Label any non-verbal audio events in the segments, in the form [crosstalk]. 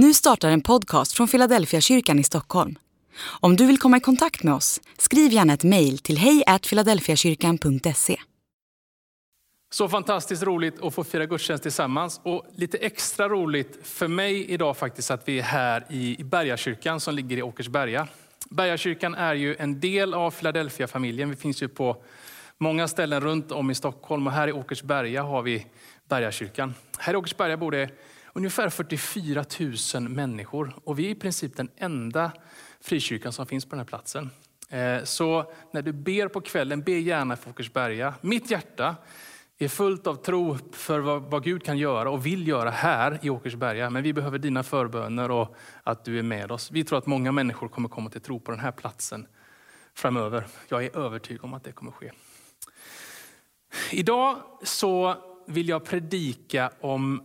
Nu startar en podcast från Philadelphia kyrkan i Stockholm. Om du vill komma i kontakt med oss, skriv gärna ett mejl till hejfiladelfiakyrkan.se. Så fantastiskt roligt att få fira gudstjänst tillsammans och lite extra roligt för mig idag faktiskt att vi är här i Bergakyrkan som ligger i Åkersberga. Bergakyrkan är ju en del av Philadelphia-familjen. Vi finns ju på många ställen runt om i Stockholm och här i Åkersberga har vi Bergakyrkan. Här i Åkersberga bor det ungefär 44 000 människor och vi är i princip den enda frikyrkan som finns på den här platsen. Eh, så när du ber på kvällen, be gärna för Åkersberga. Mitt hjärta är fullt av tro för vad, Gud kan göra och vill göra här i Åkersberga. Men vi behöver dina förböner och att du är med oss. Vi tror att många människor kommer komma till tro på den här platsen framöver. Jag är övertygad om att det kommer ske. Idag så vill jag predika om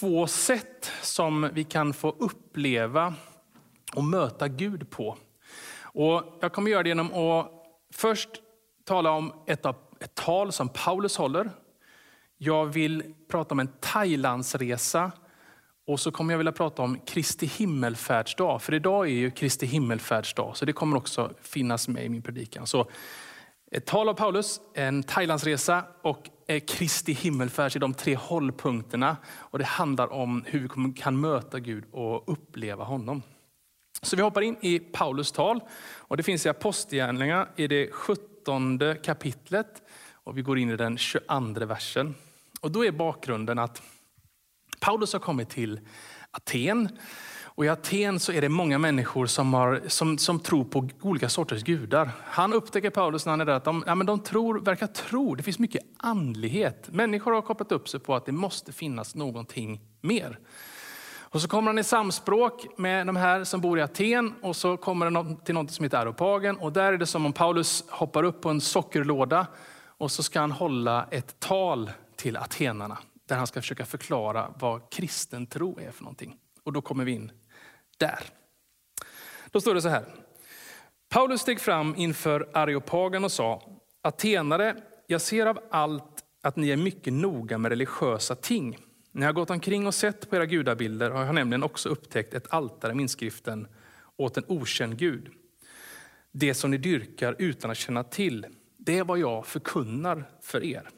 två sätt som vi kan få uppleva och möta Gud på. Och jag kommer göra det genom att först tala om ett, ett tal som Paulus håller. Jag vill prata om en Thailandsresa och så kommer jag vilja prata om Kristi himmelfärdsdag. För idag är ju Kristi himmelfärdsdag, så det kommer också finnas med i min predikan. Så ett tal av Paulus, en Thailandsresa och eh, Kristi himmelfärd är de tre hållpunkterna. Och det handlar om hur vi kan möta Gud och uppleva honom. Så vi hoppar in i Paulus tal. Och det finns i Apostlagärningarna i det 17 kapitlet. Och vi går in i den 22 versen. Och då är bakgrunden att Paulus har kommit till Aten och I Aten så är det många människor som, har, som, som tror på olika sorters gudar. Han upptäcker Paulus när han är där att de, ja, men de tror, verkar tro, det finns mycket andlighet. Människor har kopplat upp sig på att det måste finnas någonting mer. Och så kommer han i samspråk med de här som bor i Aten och så kommer han till något som heter Aropagen och där är det som om Paulus hoppar upp på en sockerlåda och så ska han hålla ett tal till atenarna där han ska försöka förklara vad kristen tro är för någonting. Och då kommer vi in där. Då står det så här. Paulus steg fram inför Areopagen och sa, Atenare, jag ser av allt att ni är mycket noga med religiösa ting. När jag gått omkring och sett på era gudabilder har jag nämligen också upptäckt ett altare med inskriften åt en okänd Gud. Det som ni dyrkar utan att känna till, det är vad jag förkunnar för er.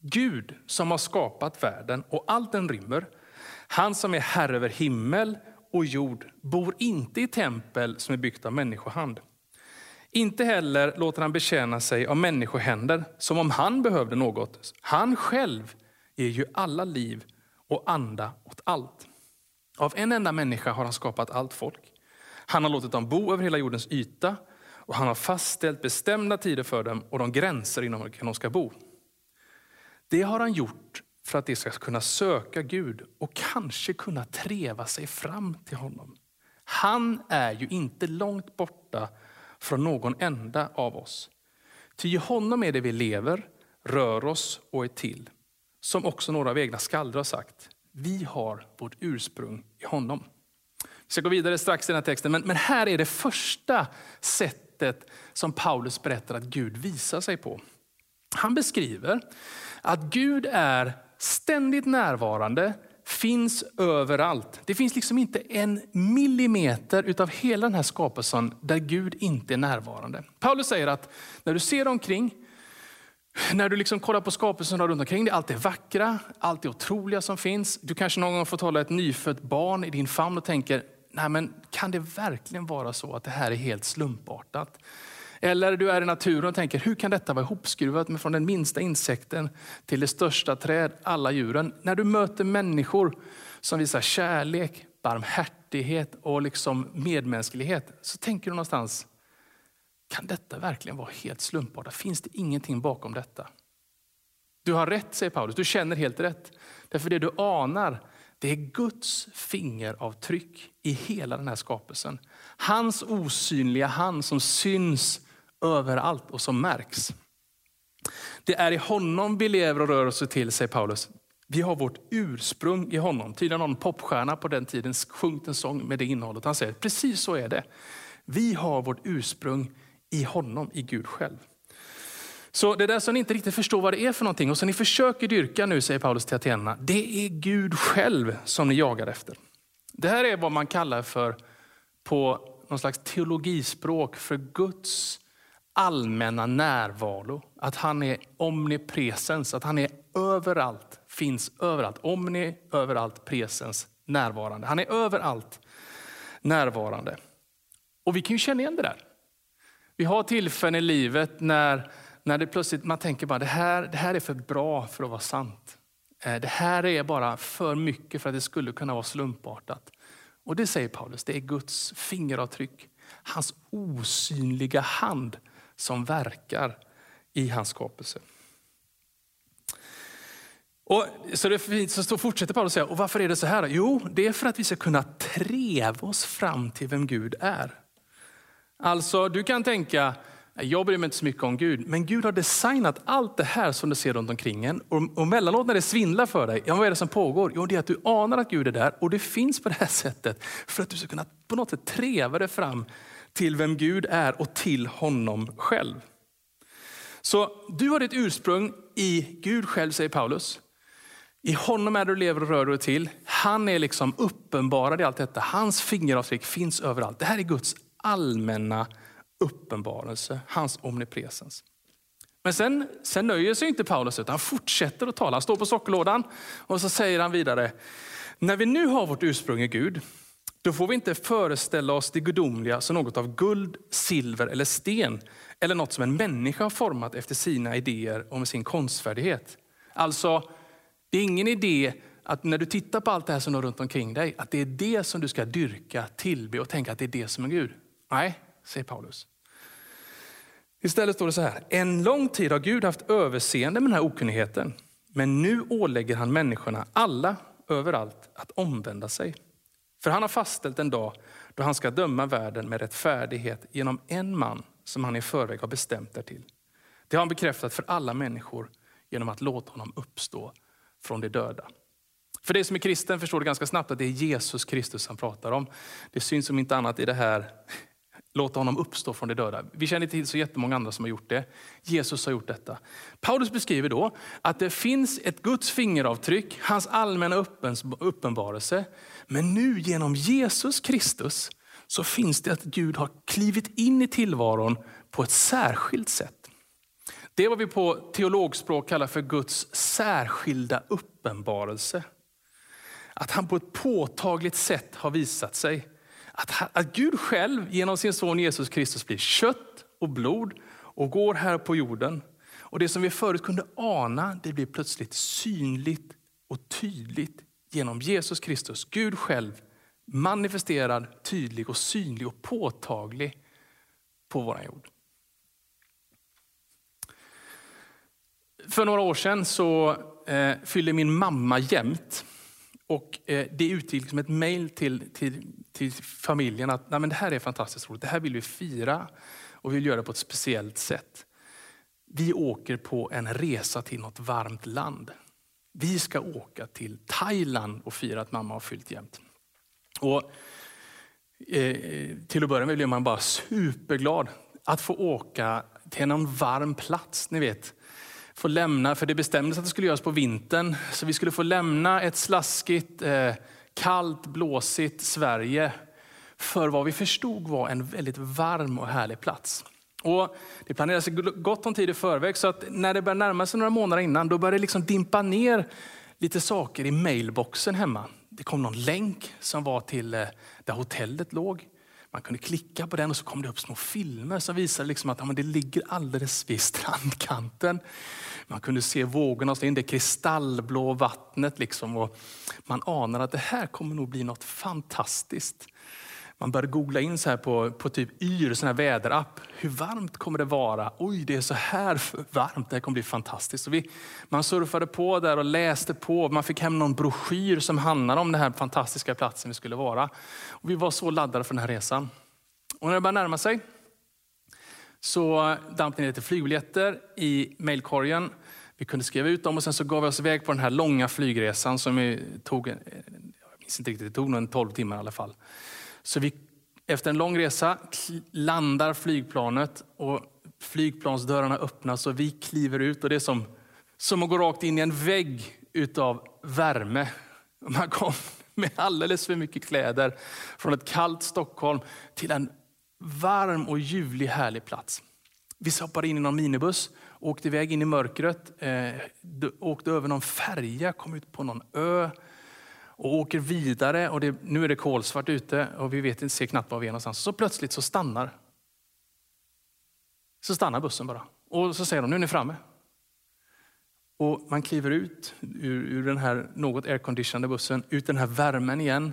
Gud som har skapat världen och allt den rymmer, han som är herre över himmel och jord bor inte i tempel som är byggt av människohand. Inte heller låter han betjäna sig av människohänder som om han behövde något. Han själv ger ju alla liv och anda åt allt. Av en enda människa har han skapat allt folk. Han har låtit dem bo över hela jordens yta och han har fastställt bestämda tider för dem och de gränser inom vilka de ska bo. Det har han gjort för att de ska kunna söka Gud och kanske kunna treva sig fram till honom. Han är ju inte långt borta från någon enda av oss. Ty i honom är det vi lever, rör oss och är till. Som också några av egna skalder har sagt. Vi har vårt ursprung i honom. Vi ska gå vidare strax i den här texten, men, men här är det första sättet som Paulus berättar att Gud visar sig på. Han beskriver att Gud är ständigt närvarande, finns överallt. Det finns liksom inte en millimeter utav hela den här skapelsen där Gud inte är närvarande. Paulus säger att när du ser omkring, när du liksom kollar på skapelsen runt omkring dig, allt det vackra, allt det otroliga som finns. Du kanske någon gång får hålla ett nyfött barn i din famn och tänker, nej men kan det verkligen vara så att det här är helt slumpartat? Eller du är i naturen och tänker, hur kan detta vara ihopskruvat med från den minsta insekten till det största träd, alla djuren. När du möter människor som visar kärlek, barmhärtighet och liksom medmänsklighet, så tänker du någonstans, kan detta verkligen vara helt slumpartat? Finns det ingenting bakom detta? Du har rätt, säger Paulus. Du känner helt rätt. Därför det du anar, det är Guds fingeravtryck i hela den här skapelsen. Hans osynliga hand som syns överallt och som märks. Det är i honom vi lever och rör oss till, säger Paulus. Vi har vårt ursprung i honom. Tydligen någon popstjärna på den tiden sjungit en sång med det innehållet. Han säger, precis så är det. Vi har vårt ursprung i honom, i Gud själv. Så det där som ni inte riktigt förstår vad det är för någonting och som ni försöker dyrka nu, säger Paulus till atenerna, det är Gud själv som ni jagar efter. Det här är vad man kallar för, på någon slags teologispråk, för Guds allmänna närvaro. Att han är omnipresens, att han är överallt, finns överallt. Omni, överallt, presens, närvarande. Han är överallt närvarande. Och vi kan ju känna igen det där. Vi har tillfällen i livet när, när det plötsligt man tänker bara det här, det här är för bra för att vara sant. Eh, det här är bara för mycket för att det skulle kunna vara slumpartat. Och det säger Paulus, det är Guds fingeravtryck, hans osynliga hand som verkar i hans skapelse. Och, så det fint, så fortsätter Paulus säga, och varför är det så här? Jo, det är för att vi ska kunna treva oss fram till vem Gud är. Alltså, du kan tänka, jag bryr mig inte så mycket om Gud, men Gud har designat allt det här som du ser runt omkring en. Och, och mellanåt när det svindlar för dig, ja, vad är det som pågår? Jo, det är att du anar att Gud är där och det finns på det här [laughs] sättet för att du ska kunna på något sätt treva dig fram till vem Gud är och till honom själv. Så du har ditt ursprung i Gud själv, säger Paulus. I honom är du lever och rör dig till. Han är liksom uppenbarad i allt detta. Hans fingeravtryck finns överallt. Det här är Guds allmänna uppenbarelse, hans omnipresens. Men sen, sen nöjer sig inte Paulus utan han fortsätter att tala. Han står på sockerlådan och så säger han vidare. När vi nu har vårt ursprung i Gud, då får vi inte föreställa oss det gudomliga som något av guld, silver eller sten. Eller något som en människa har format efter sina idéer och med sin konstfärdighet. Alltså, det är ingen idé att när du tittar på allt det här som är runt omkring dig, att det är det som du ska dyrka, tillbe och tänka att det är det som är Gud. Nej, säger Paulus. Istället står det så här, en lång tid har Gud haft överseende med den här okunnigheten. Men nu ålägger han människorna, alla, överallt, att omvända sig. För han har fastställt en dag då han ska döma världen med rättfärdighet genom en man som han i förväg har bestämt därtill. Det har han bekräftat för alla människor genom att låta honom uppstå från de döda. För dig som är kristen förstår du ganska snabbt att det är Jesus Kristus han pratar om. Det syns som inte annat i det här, låta honom uppstå från de döda. Vi känner till så jättemånga andra som har gjort det. Jesus har gjort detta. Paulus beskriver då att det finns ett Guds fingeravtryck, hans allmänna uppenbarelse. Men nu genom Jesus Kristus så finns det att Gud har klivit in i tillvaron på ett särskilt sätt. Det är vad vi på teologspråk kallar för Guds särskilda uppenbarelse. Att han på ett påtagligt sätt har visat sig. Att, att Gud själv genom sin son Jesus Kristus blir kött och blod och går här på jorden. Och Det som vi förut kunde ana, det blir plötsligt synligt och tydligt genom Jesus Kristus. Gud själv manifesterad, tydlig och synlig och påtaglig på vår jord. För några år sedan så eh, fyllde min mamma jämt. Och eh, det utgick som ett mejl till, till, till, familjen att Nej, men det här är fantastiskt roligt, det här vill vi fira och vi vill göra det på ett speciellt sätt. Vi åker på en resa till något varmt land. Vi ska åka till Thailand och fira att mamma har fyllt jämt. Och, eh, till att börja med blev man bara superglad att få åka till någon varm plats. Ni vet, få lämna, för det bestämdes att det skulle göras på vintern, så vi skulle få lämna ett slaskigt, eh, kallt, blåsigt Sverige för vad vi förstod var en väldigt varm och härlig plats. Och det planerades gott om tid i förväg, så att när det började närma sig några månader innan, då började det liksom dimpa ner lite saker i mailboxen hemma. Det kom någon länk som var till eh, där hotellet låg. Man kunde klicka på den och så kom det upp små filmer som visade liksom att ja, det ligger alldeles vid strandkanten. Man kunde se vågorna och in det kristallblå vattnet. Liksom, och man anar att det här kommer nog bli något fantastiskt. Man började googla in så här på, på typ Yr, sån här väderapp. Hur varmt kommer det vara? Oj, det är så här varmt. Det här kommer bli fantastiskt. Så vi, man surfade på där och läste på. Man fick hem någon broschyr som handlade om den här fantastiska platsen vi skulle vara. Och vi var så laddade för den här resan. Och när det började närma sig så damp det ner lite flygbiljetter i mailkorgen. Vi kunde skriva ut dem och sen så gav vi oss iväg på den här långa flygresan som tog, jag minns inte riktigt, det tog nog en 12 timmar i alla fall. Så vi, efter en lång resa landar flygplanet och flygplansdörrarna öppnas och vi kliver ut och det är som, som att gå rakt in i en vägg utav värme. [laughs] Man kom med alldeles för mycket kläder från ett kallt Stockholm till en varm och ljuvlig härlig plats. Vi hoppade in i någon minibuss, åkte iväg in i mörkret, eh, åkte över någon färja, kom ut på någon ö och åker vidare. Och det, nu är det kolsvart ute och vi vet ser knappt var vi är någonstans. Så plötsligt så stannar så stannar bussen bara. Och så säger de, nu är ni framme. Och man kliver ut ur, ur den här något airconditionade bussen, ut den här värmen igen.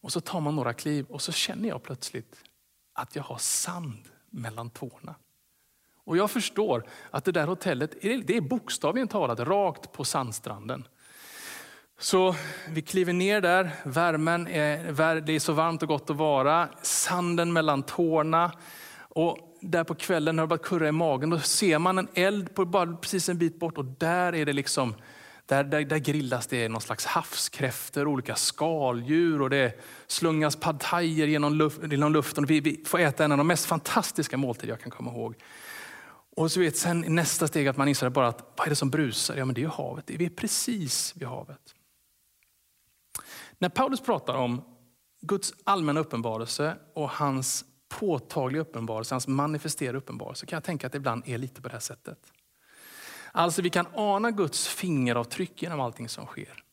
Och så tar man några kliv och så känner jag plötsligt att jag har sand mellan tårna. Och jag förstår att det där hotellet, det är bokstavligen talat rakt på sandstranden. Så vi kliver ner där, värmen är, det är så varmt och gott att vara, sanden mellan tårna. Och där på kvällen när det börjat kurra i magen, då ser man en eld på bara precis en bit bort och där är det liksom där, där, där grillas det någon slags havskräftor, olika skaldjur och det slungas pad thaier genom, luft, genom luften. Vi, vi får äta en av de mest fantastiska måltider jag kan komma ihåg. Och så vet sen nästa steg att man inser bara att vad är det som brusar? Ja men det är ju havet, vi är precis vid havet. När Paulus pratar om Guds allmänna uppenbarelse och hans påtagliga uppenbarelse, hans manifesterade uppenbarelse, kan jag tänka att det ibland är lite på det här sättet. Alltså vi kan ana Guds fingeravtryck genom allting som sker.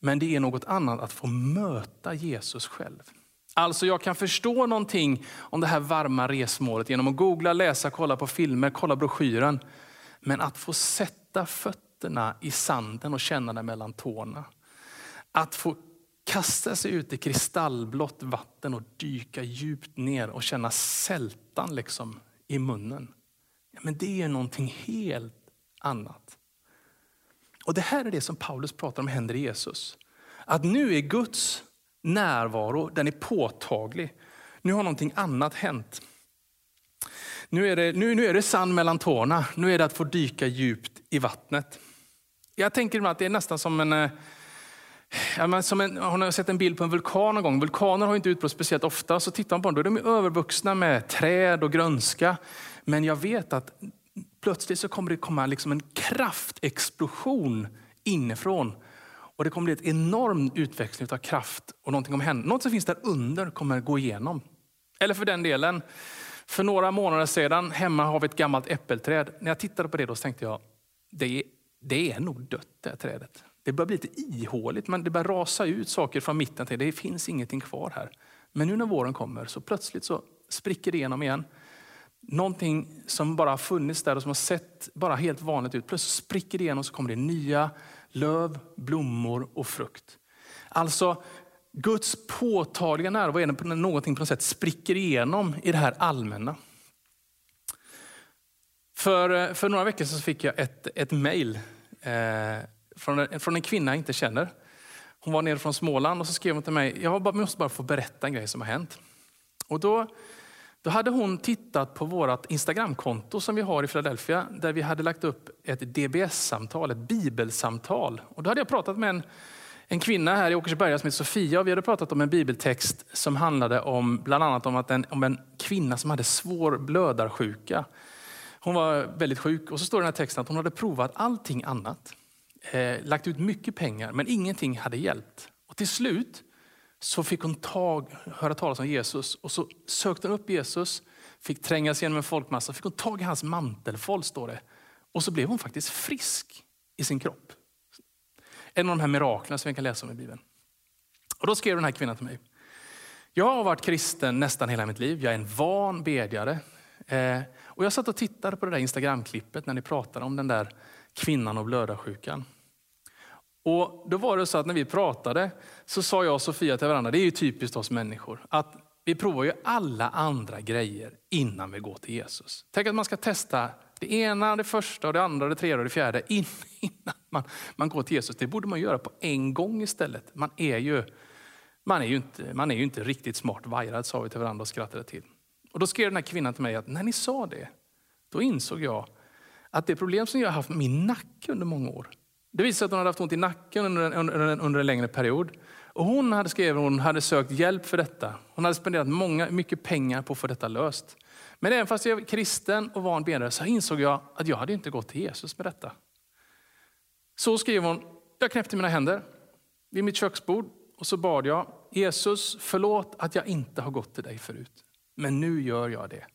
Men det är något annat att få möta Jesus själv. Alltså jag kan förstå någonting om det här varma resmålet genom att googla, läsa, kolla på filmer, kolla broschyren. Men att få sätta fötterna i sanden och känna det mellan tårna. Att få kasta sig ut i kristallblått vatten och dyka djupt ner och känna sältan liksom i munnen. Ja, men det är någonting helt annat. Och Det här är det som Paulus pratar om händer i Jesus. Att nu är Guds närvaro den är påtaglig. Nu har någonting annat hänt. Nu är, det, nu, nu är det sand mellan tårna. Nu är det att få dyka djupt i vattnet. Jag tänker att det är nästan som en eh, Ja, men som en, har ni sett en bild på en vulkan någon gång? Vulkaner har inte utbrott speciellt ofta. Så tittar man på dem, då är de övervuxna med träd och grönska. Men jag vet att plötsligt så kommer det komma liksom en kraftexplosion inifrån. Och det kommer bli en enorm utväxling av kraft och någonting kommer hända. Något som finns där under kommer gå igenom. Eller för den delen, för några månader sedan, hemma har vi ett gammalt äppelträd. När jag tittade på det då så tänkte jag, det är, det är nog dött det här trädet. Det börjar bli lite ihåligt, men det börjar rasa ut saker från mitten. Till det finns ingenting kvar här. Men nu när våren kommer så plötsligt så spricker det igenom igen. Någonting som bara har funnits där och som har sett bara helt vanligt ut. Plötsligt spricker det igenom och så kommer det nya löv, blommor och frukt. Alltså Guds påtagliga närvaro är någonting på något sätt spricker igenom i det här allmänna. För, för några veckor sedan fick jag ett, ett mejl eh, från en, från en kvinna jag inte känner. Hon var nere från Småland och så skrev hon till mig, jag måste bara få berätta en grej som har hänt. Och då, då hade hon tittat på vårt Instagramkonto som vi har i Philadelphia, där vi hade lagt upp ett DBS-samtal, ett bibelsamtal. Och då hade jag pratat med en, en kvinna här i Åkersberga som heter Sofia och vi hade pratat om en bibeltext som handlade om bland annat om, att en, om en kvinna som hade svår blödarsjuka. Hon var väldigt sjuk och så står det i den här texten att hon hade provat allting annat eh, lagt ut mycket pengar, men ingenting hade hjälpt. Och till slut så fick hon tag, höra talas om Jesus och så sökte hon upp Jesus, fick sig igenom en folkmassa, fick hon tag i hans mantelfåll står det. Och så blev hon faktiskt frisk i sin kropp. En av de här miraklerna som vi kan läsa om i Bibeln. Och då skrev den här kvinnan till mig. Jag har varit kristen nästan hela mitt liv. Jag är en van bedjare. Eh, och jag satt och tittade på det där Instagramklippet när ni pratade om den där kvinnan och blödarsjukan. Och då var det så att när vi pratade så sa jag och Sofia till varandra, det är ju typiskt oss människor, att vi provar ju alla andra grejer innan vi går till Jesus. Tänk att man ska testa det ena, det första, det andra, det tredje och det fjärde [laughs] innan man, man går till Jesus. Det borde man göra på en gång istället. Man är ju, man är ju, inte, man är ju inte riktigt smart vajrad, sa vi till varandra och skrattade till. Och då skrev den här kvinnan till mig att när ni sa det, då insåg jag att det problem som jag har haft med min nacke under många år, det visade sig att hon hade haft ont i nacken under en, under en, under en längre period. Och hon hade skrivit hon hade sökt hjälp för detta. Hon hade spenderat många, mycket pengar på att få detta löst. Men även fast jag är kristen och van bedjare så insåg jag att jag hade inte gått till Jesus med detta. Så skrev hon, jag knäppte mina händer vid mitt köksbord Och så bad jag, Jesus förlåt att jag inte har gått till dig förut. Men nu gör jag det.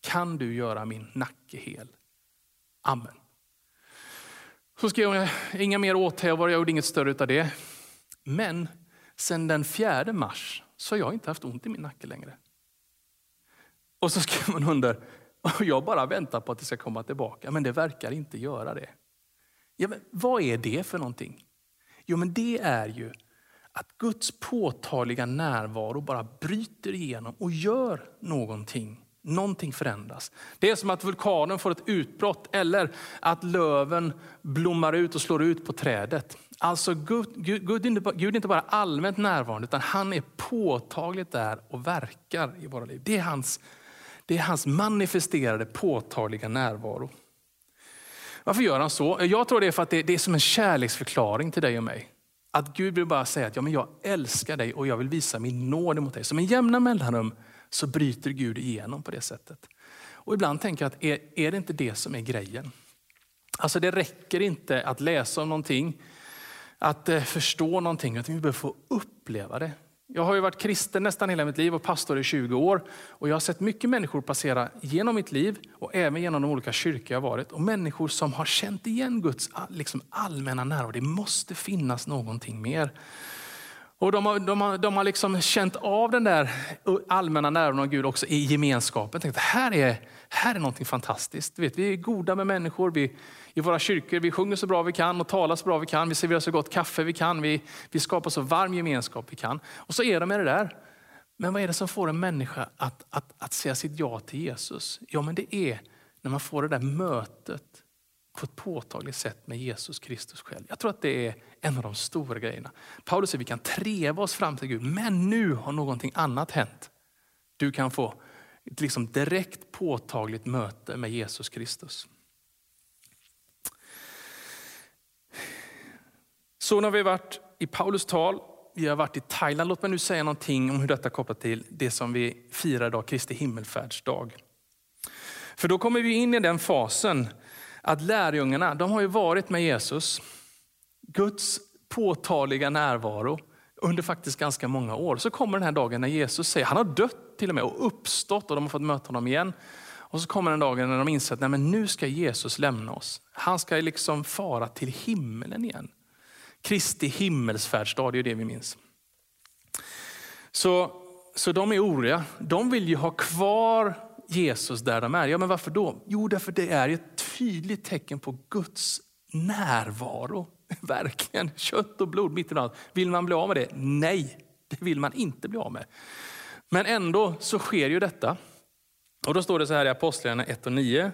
Kan du göra min nacke hel? Amen. Så skrev jag inga mer åthävor, jag gjorde inget större av det. Men sen den 4 mars så har jag inte haft ont i min nacke längre. Och så skrev man under, och jag bara väntar på att det ska komma tillbaka, men det verkar inte göra det. Ja, men vad är det för någonting? Jo, men det är ju att Guds påtagliga närvaro bara bryter igenom och gör någonting. Någonting förändras. Det är som att vulkanen får ett utbrott eller att löven blommar ut och slår ut på trädet. Alltså Gud, Gud, Gud, är inte, Gud är inte bara allmänt närvarande utan han är påtagligt där och verkar i våra liv. Det är hans, det är hans manifesterade påtagliga närvaro. Varför gör han så? Jag tror det är för att det, det är som en kärleksförklaring till dig och mig. Att Gud vill bara säga att ja, men jag älskar dig och jag vill visa min nåd mot dig. Som en jämna mellanrum så bryter Gud igenom på det sättet. Och ibland tänker jag att är, är det inte det som är grejen? Alltså det räcker inte att läsa om någonting, att eh, förstå någonting, utan vi behöver få uppleva det. Jag har ju varit kristen nästan hela mitt liv och pastor i 20 år. Och jag har sett mycket människor passera genom mitt liv och även genom de olika kyrkor jag varit. Och människor som har känt igen Guds liksom, allmänna närvaro. Det måste finnas någonting mer. Och de har, de har, de har liksom känt av den där allmänna närvaron av Gud också i gemenskapen. Tänkt, här, är, här är någonting fantastiskt. Du vet, vi är goda med människor. Vi, I våra kyrkor vi sjunger så bra vi kan och talar så bra vi kan. Vi serverar så gott kaffe vi kan. Vi, vi skapar så varm gemenskap vi kan. Och så är de med det där. Men vad är det som får en människa att, att, att säga sitt ja till Jesus? Ja, men det är när man får det där mötet på ett påtagligt sätt med Jesus Kristus själv. Jag tror att det är en av de stora grejerna. Paulus säger att vi kan treva oss fram till Gud, men nu har någonting annat hänt. Du kan få ett liksom direkt påtagligt möte med Jesus Kristus. Så nu har vi varit i Paulus tal, vi har varit i Thailand. Låt mig nu säga någonting om hur detta kopplar till det som vi firar idag, Kristi himmelfärdsdag. För då kommer vi in i den fasen att lärjungarna, de har ju varit med Jesus. Guds påtagliga närvaro under faktiskt ganska många år. Så kommer den här dagen när Jesus säger, han har dött till och med och uppstått och de har fått möta honom igen. Och så kommer den dagen när de inser att nej, men nu ska Jesus lämna oss. Han ska liksom fara till himmelen igen. Kristi himmelsfärdsdag, det är det vi minns. Så, så de är oroliga. De vill ju ha kvar Jesus där de är. Ja, men varför då? Jo, därför det är ett tydligt tecken på Guds närvaro. [laughs] Verkligen, kött och blod mitt i allt. Vill man bli av med det? Nej, det vill man inte bli av med. Men ändå så sker ju detta. Och då står det så här i Apostlagärningarna 1 och 9.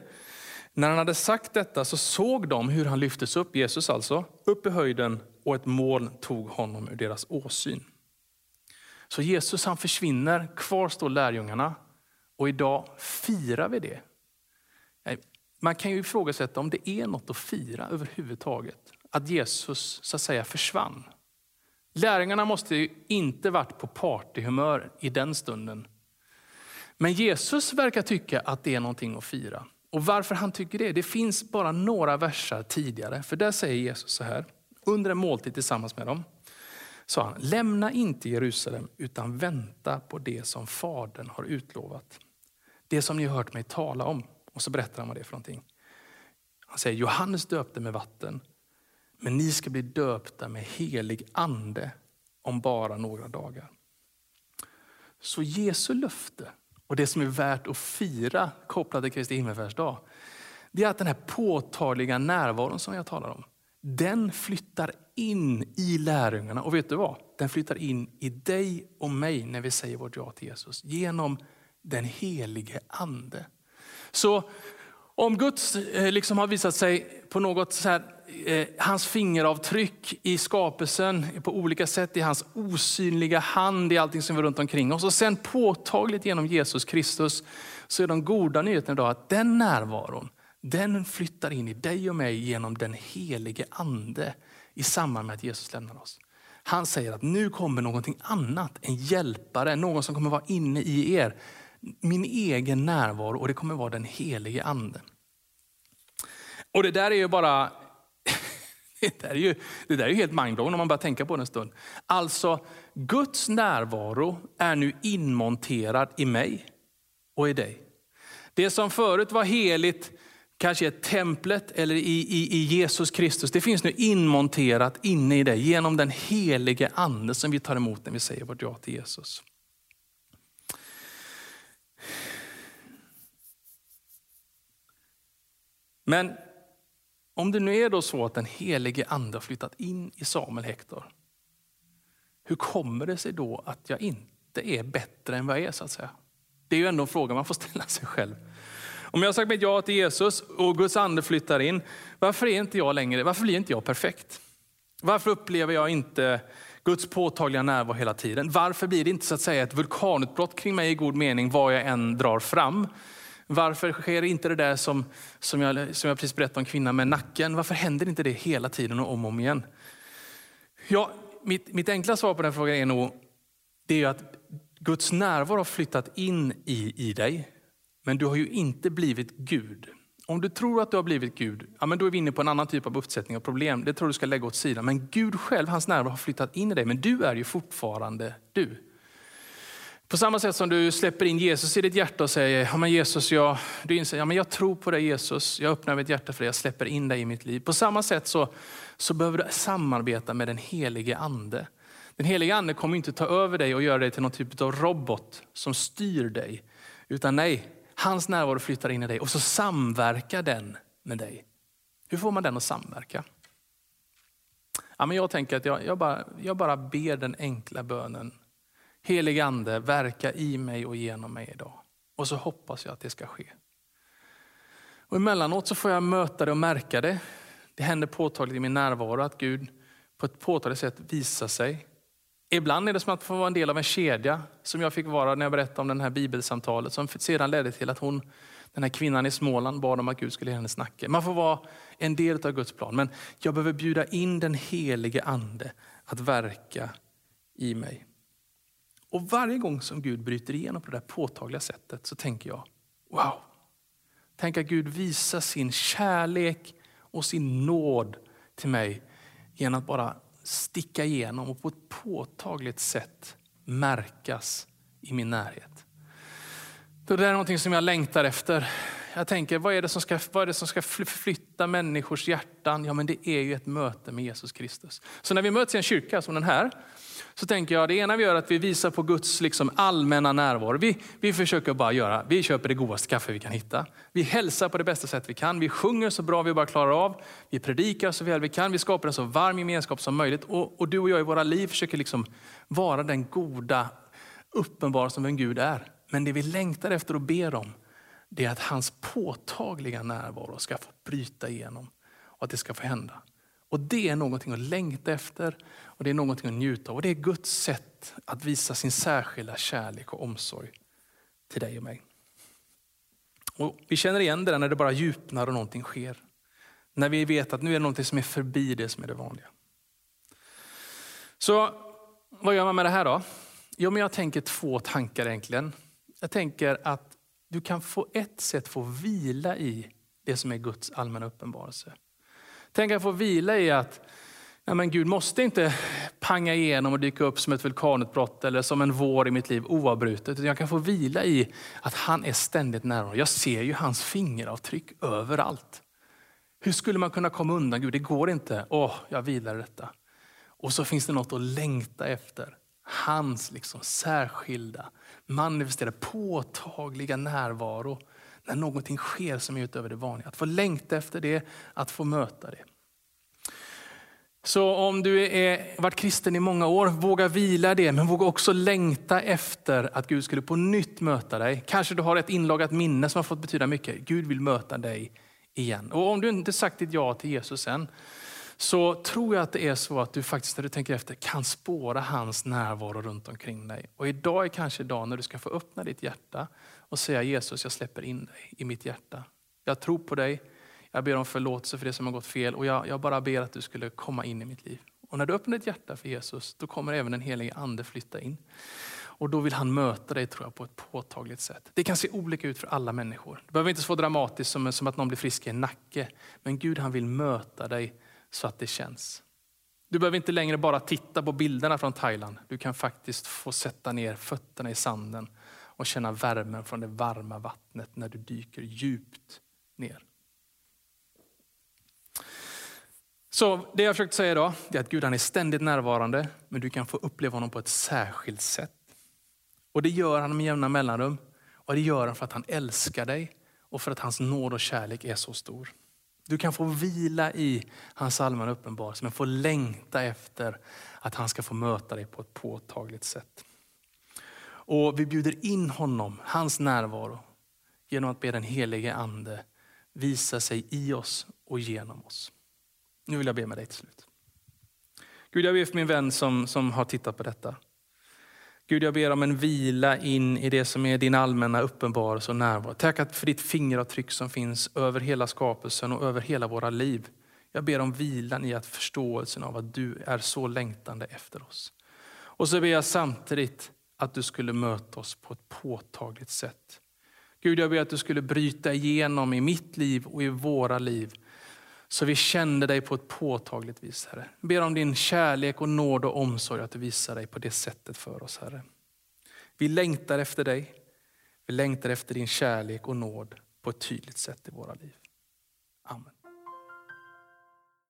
När han hade sagt detta så såg de hur han lyftes upp, Jesus alltså, upp i höjden och ett moln tog honom ur deras åsyn. Så Jesus han försvinner, kvar står lärjungarna och idag firar vi det. Man kan ju ifrågasätta om det är något att fira överhuvudtaget. Att Jesus så att säga försvann. Lärjungarna måste ju inte varit på partyhumör i den stunden. Men Jesus verkar tycka att det är någonting att fira. Och varför han tycker det, det finns bara några versar tidigare. För där säger Jesus så här, under en måltid tillsammans med dem, sa han, lämna inte Jerusalem utan vänta på det som Fadern har utlovat. Det som ni har hört mig tala om. Och så berättar han vad det är för någonting. Han säger Johannes döpte med vatten, men ni ska bli döpta med helig ande om bara några dagar. Så Jesu löfte och det som är värt att fira kopplat till Kristi himmelfärdsdag, det är att den här påtagliga närvaron som jag talar om, den flyttar in i lärjungarna. Och vet du vad? Den flyttar in i dig och mig när vi säger vårt ja till Jesus. Genom den helige ande. Så om Guds eh, liksom har visat sig på något så här, eh, hans fingeravtryck i skapelsen på olika sätt, i hans osynliga hand i allting som är runt omkring oss. Och sen påtagligt genom Jesus Kristus så är de goda nyheterna idag att den närvaron, den flyttar in i dig och mig genom den helige ande i samband med att Jesus lämnar oss. Han säger att nu kommer någonting annat, en hjälpare, någon som kommer vara inne i er min egen närvaro och det kommer vara den helige ande. Och det där är ju bara, [laughs] Det där är ju, det där är ju helt mindblowing om man bara tänker på det en stund. Alltså, Guds närvaro är nu inmonterad i mig och i dig. Det som förut var heligt, kanske i templet eller i, i, i Jesus Kristus, det finns nu inmonterat inne i dig genom den helige ande som vi tar emot när vi säger vårt ja till Jesus. Men om det nu är då så att den helige ande har flyttat in i Samuel Hector, hur kommer det sig då att jag inte är bättre än vad jag är så att säga? Det är ju ändå en fråga man får ställa sig själv. Om jag har sagt mitt ja till Jesus och Guds ande flyttar in, varför är inte jag längre, varför blir inte jag perfekt? Varför upplever jag inte Guds påtagliga närvaro hela tiden? Varför blir det inte så att säga ett vulkanutbrott kring mig i god mening vad jag än drar fram? Varför sker inte det där som, som, jag, som jag precis berättade om kvinnan med nacken? Varför händer inte det hela tiden och om och om igen? Ja, mitt, mitt enkla svar på den frågan är nog det är att Guds närvaro har flyttat in i, i dig. Men du har ju inte blivit Gud. Om du tror att du har blivit Gud, ja, men då är vi inne på en annan typ av uppsättning av problem. Det tror du ska lägga åt sidan. Men Gud själv, hans närvaro har flyttat in i dig. Men du är ju fortfarande du. På samma sätt som du släpper in Jesus i ditt hjärta och säger, ja, men Jesus, jag, du inser, ja, men jag tror på dig Jesus, jag öppnar mitt hjärta för dig, jag släpper in dig i mitt liv. På samma sätt så, så behöver du samarbeta med den helige ande. Den helige ande kommer inte ta över dig och göra dig till någon typ av robot som styr dig. Utan nej, hans närvaro flyttar in i dig och så samverkar den med dig. Hur får man den att samverka? Ja, men jag tänker att jag, jag, bara, jag bara ber den enkla bönen Helig ande, verka i mig och genom mig idag. Och så hoppas jag att det ska ske. Och emellanåt så får jag möta det och märka det. Det händer påtagligt i min närvaro att Gud på ett påtagligt sätt visar sig. Ibland är det som att få vara en del av en kedja som jag fick vara när jag berättade om det här bibelsamtalet som sedan ledde till att hon, den här kvinnan i Småland bad om att Gud skulle ge henne snacka. Man får vara en del av Guds plan. Men jag behöver bjuda in den helige ande att verka i mig. Och varje gång som Gud bryter igenom på det där påtagliga sättet så tänker jag, wow. Tänk att Gud visar sin kärlek och sin nåd till mig genom att bara sticka igenom och på ett påtagligt sätt märkas i min närhet. Det där är någonting som jag längtar efter. Jag tänker, vad är, det som ska, vad är det som ska förflytta människors hjärtan? Ja, men det är ju ett möte med Jesus Kristus. Så när vi möts i en kyrka som den här, så tänker jag det ena vi gör är att vi visar på Guds liksom allmänna närvaro. Vi, vi försöker bara göra, vi köper det godaste kaffe vi kan hitta. Vi hälsar på det bästa sätt vi kan. Vi sjunger så bra vi bara klarar av. Vi predikar så väl vi kan. Vi skapar en så varm gemenskap som möjligt. Och, och du och jag i våra liv försöker liksom vara den goda uppenbara som en Gud är. Men det vi längtar efter och ber om, det är att hans påtagliga närvaro ska få bryta igenom och att det ska få hända. Och Det är någonting att längta efter och det är någonting att njuta av. Och Det är Guds sätt att visa sin särskilda kärlek och omsorg till dig och mig. Och vi känner igen det där när det bara djupnar och någonting sker. När vi vet att nu är det någonting som är förbi det som är det vanliga. Så vad gör man med det här då? Jo, men jag tänker två tankar egentligen. Jag tänker att du kan på ett sätt få vila i det som är Guds allmänna uppenbarelse. Tänk att få vila i att nej men Gud måste inte panga igenom och dyka upp som ett vulkanutbrott eller som en vår i mitt liv oavbrutet. Jag kan få vila i att han är ständigt närvarande. Jag ser ju hans fingeravtryck överallt. Hur skulle man kunna komma undan Gud? Det går inte. Åh, jag vilar i detta. Och så finns det något att längta efter. Hans liksom särskilda, manifesterade, påtagliga närvaro när någonting sker som är utöver det vanliga. Att få längta efter det, att få möta det. Så om du har varit kristen i många år, våga vila det, men våga också längta efter att Gud skulle på nytt möta dig. Kanske du har ett inlagat minne som har fått betyda mycket. Gud vill möta dig igen. Och om du inte sagt ditt ja till Jesus än, så tror jag att det är så att du faktiskt när du tänker efter kan spåra hans närvaro runt omkring dig. Och idag är kanske dagen när du ska få öppna ditt hjärta och säga Jesus, jag släpper in dig i mitt hjärta. Jag tror på dig, jag ber om förlåtelse för det som har gått fel och jag, jag bara ber att du skulle komma in i mitt liv. Och när du öppnar ditt hjärta för Jesus, då kommer även den helige ande flytta in. Och då vill han möta dig tror jag, på ett påtagligt sätt. Det kan se olika ut för alla människor. Det behöver inte så dramatiskt som, som att någon blir frisk i en nacke. Men Gud han vill möta dig så att det känns. Du behöver inte längre bara titta på bilderna från Thailand. Du kan faktiskt få sätta ner fötterna i sanden och känna värmen från det varma vattnet när du dyker djupt ner. Så det jag försökt säga idag är att Gud han är ständigt närvarande, men du kan få uppleva honom på ett särskilt sätt. Och det gör han med jämna mellanrum. Och det gör han för att han älskar dig och för att hans nåd och kärlek är så stor. Du kan få vila i hans allmänna uppenbarelse, men få längta efter att han ska få möta dig på ett påtagligt sätt. Och vi bjuder in honom, hans närvaro, genom att be den helige ande visa sig i oss och genom oss. Nu vill jag be med dig till slut. Gud, jag ber för min vän som, som har tittat på detta. Gud, jag ber om en vila in i det som är din allmänna uppenbarelse och närvaro. Tack för ditt fingeravtryck som finns över hela skapelsen och över hela våra liv. Jag ber om vilan i att förståelsen av att du är så längtande efter oss. Och så ber jag samtidigt att du skulle möta oss på ett påtagligt sätt. Gud, jag ber att du skulle bryta igenom i mitt liv och i våra liv så vi kände dig på ett påtagligt vis, Herre. Ber om din kärlek och nåd och omsorg, att du visar dig på det sättet för oss, Herre. Vi längtar efter dig. Vi längtar efter din kärlek och nåd på ett tydligt sätt i våra liv. Amen.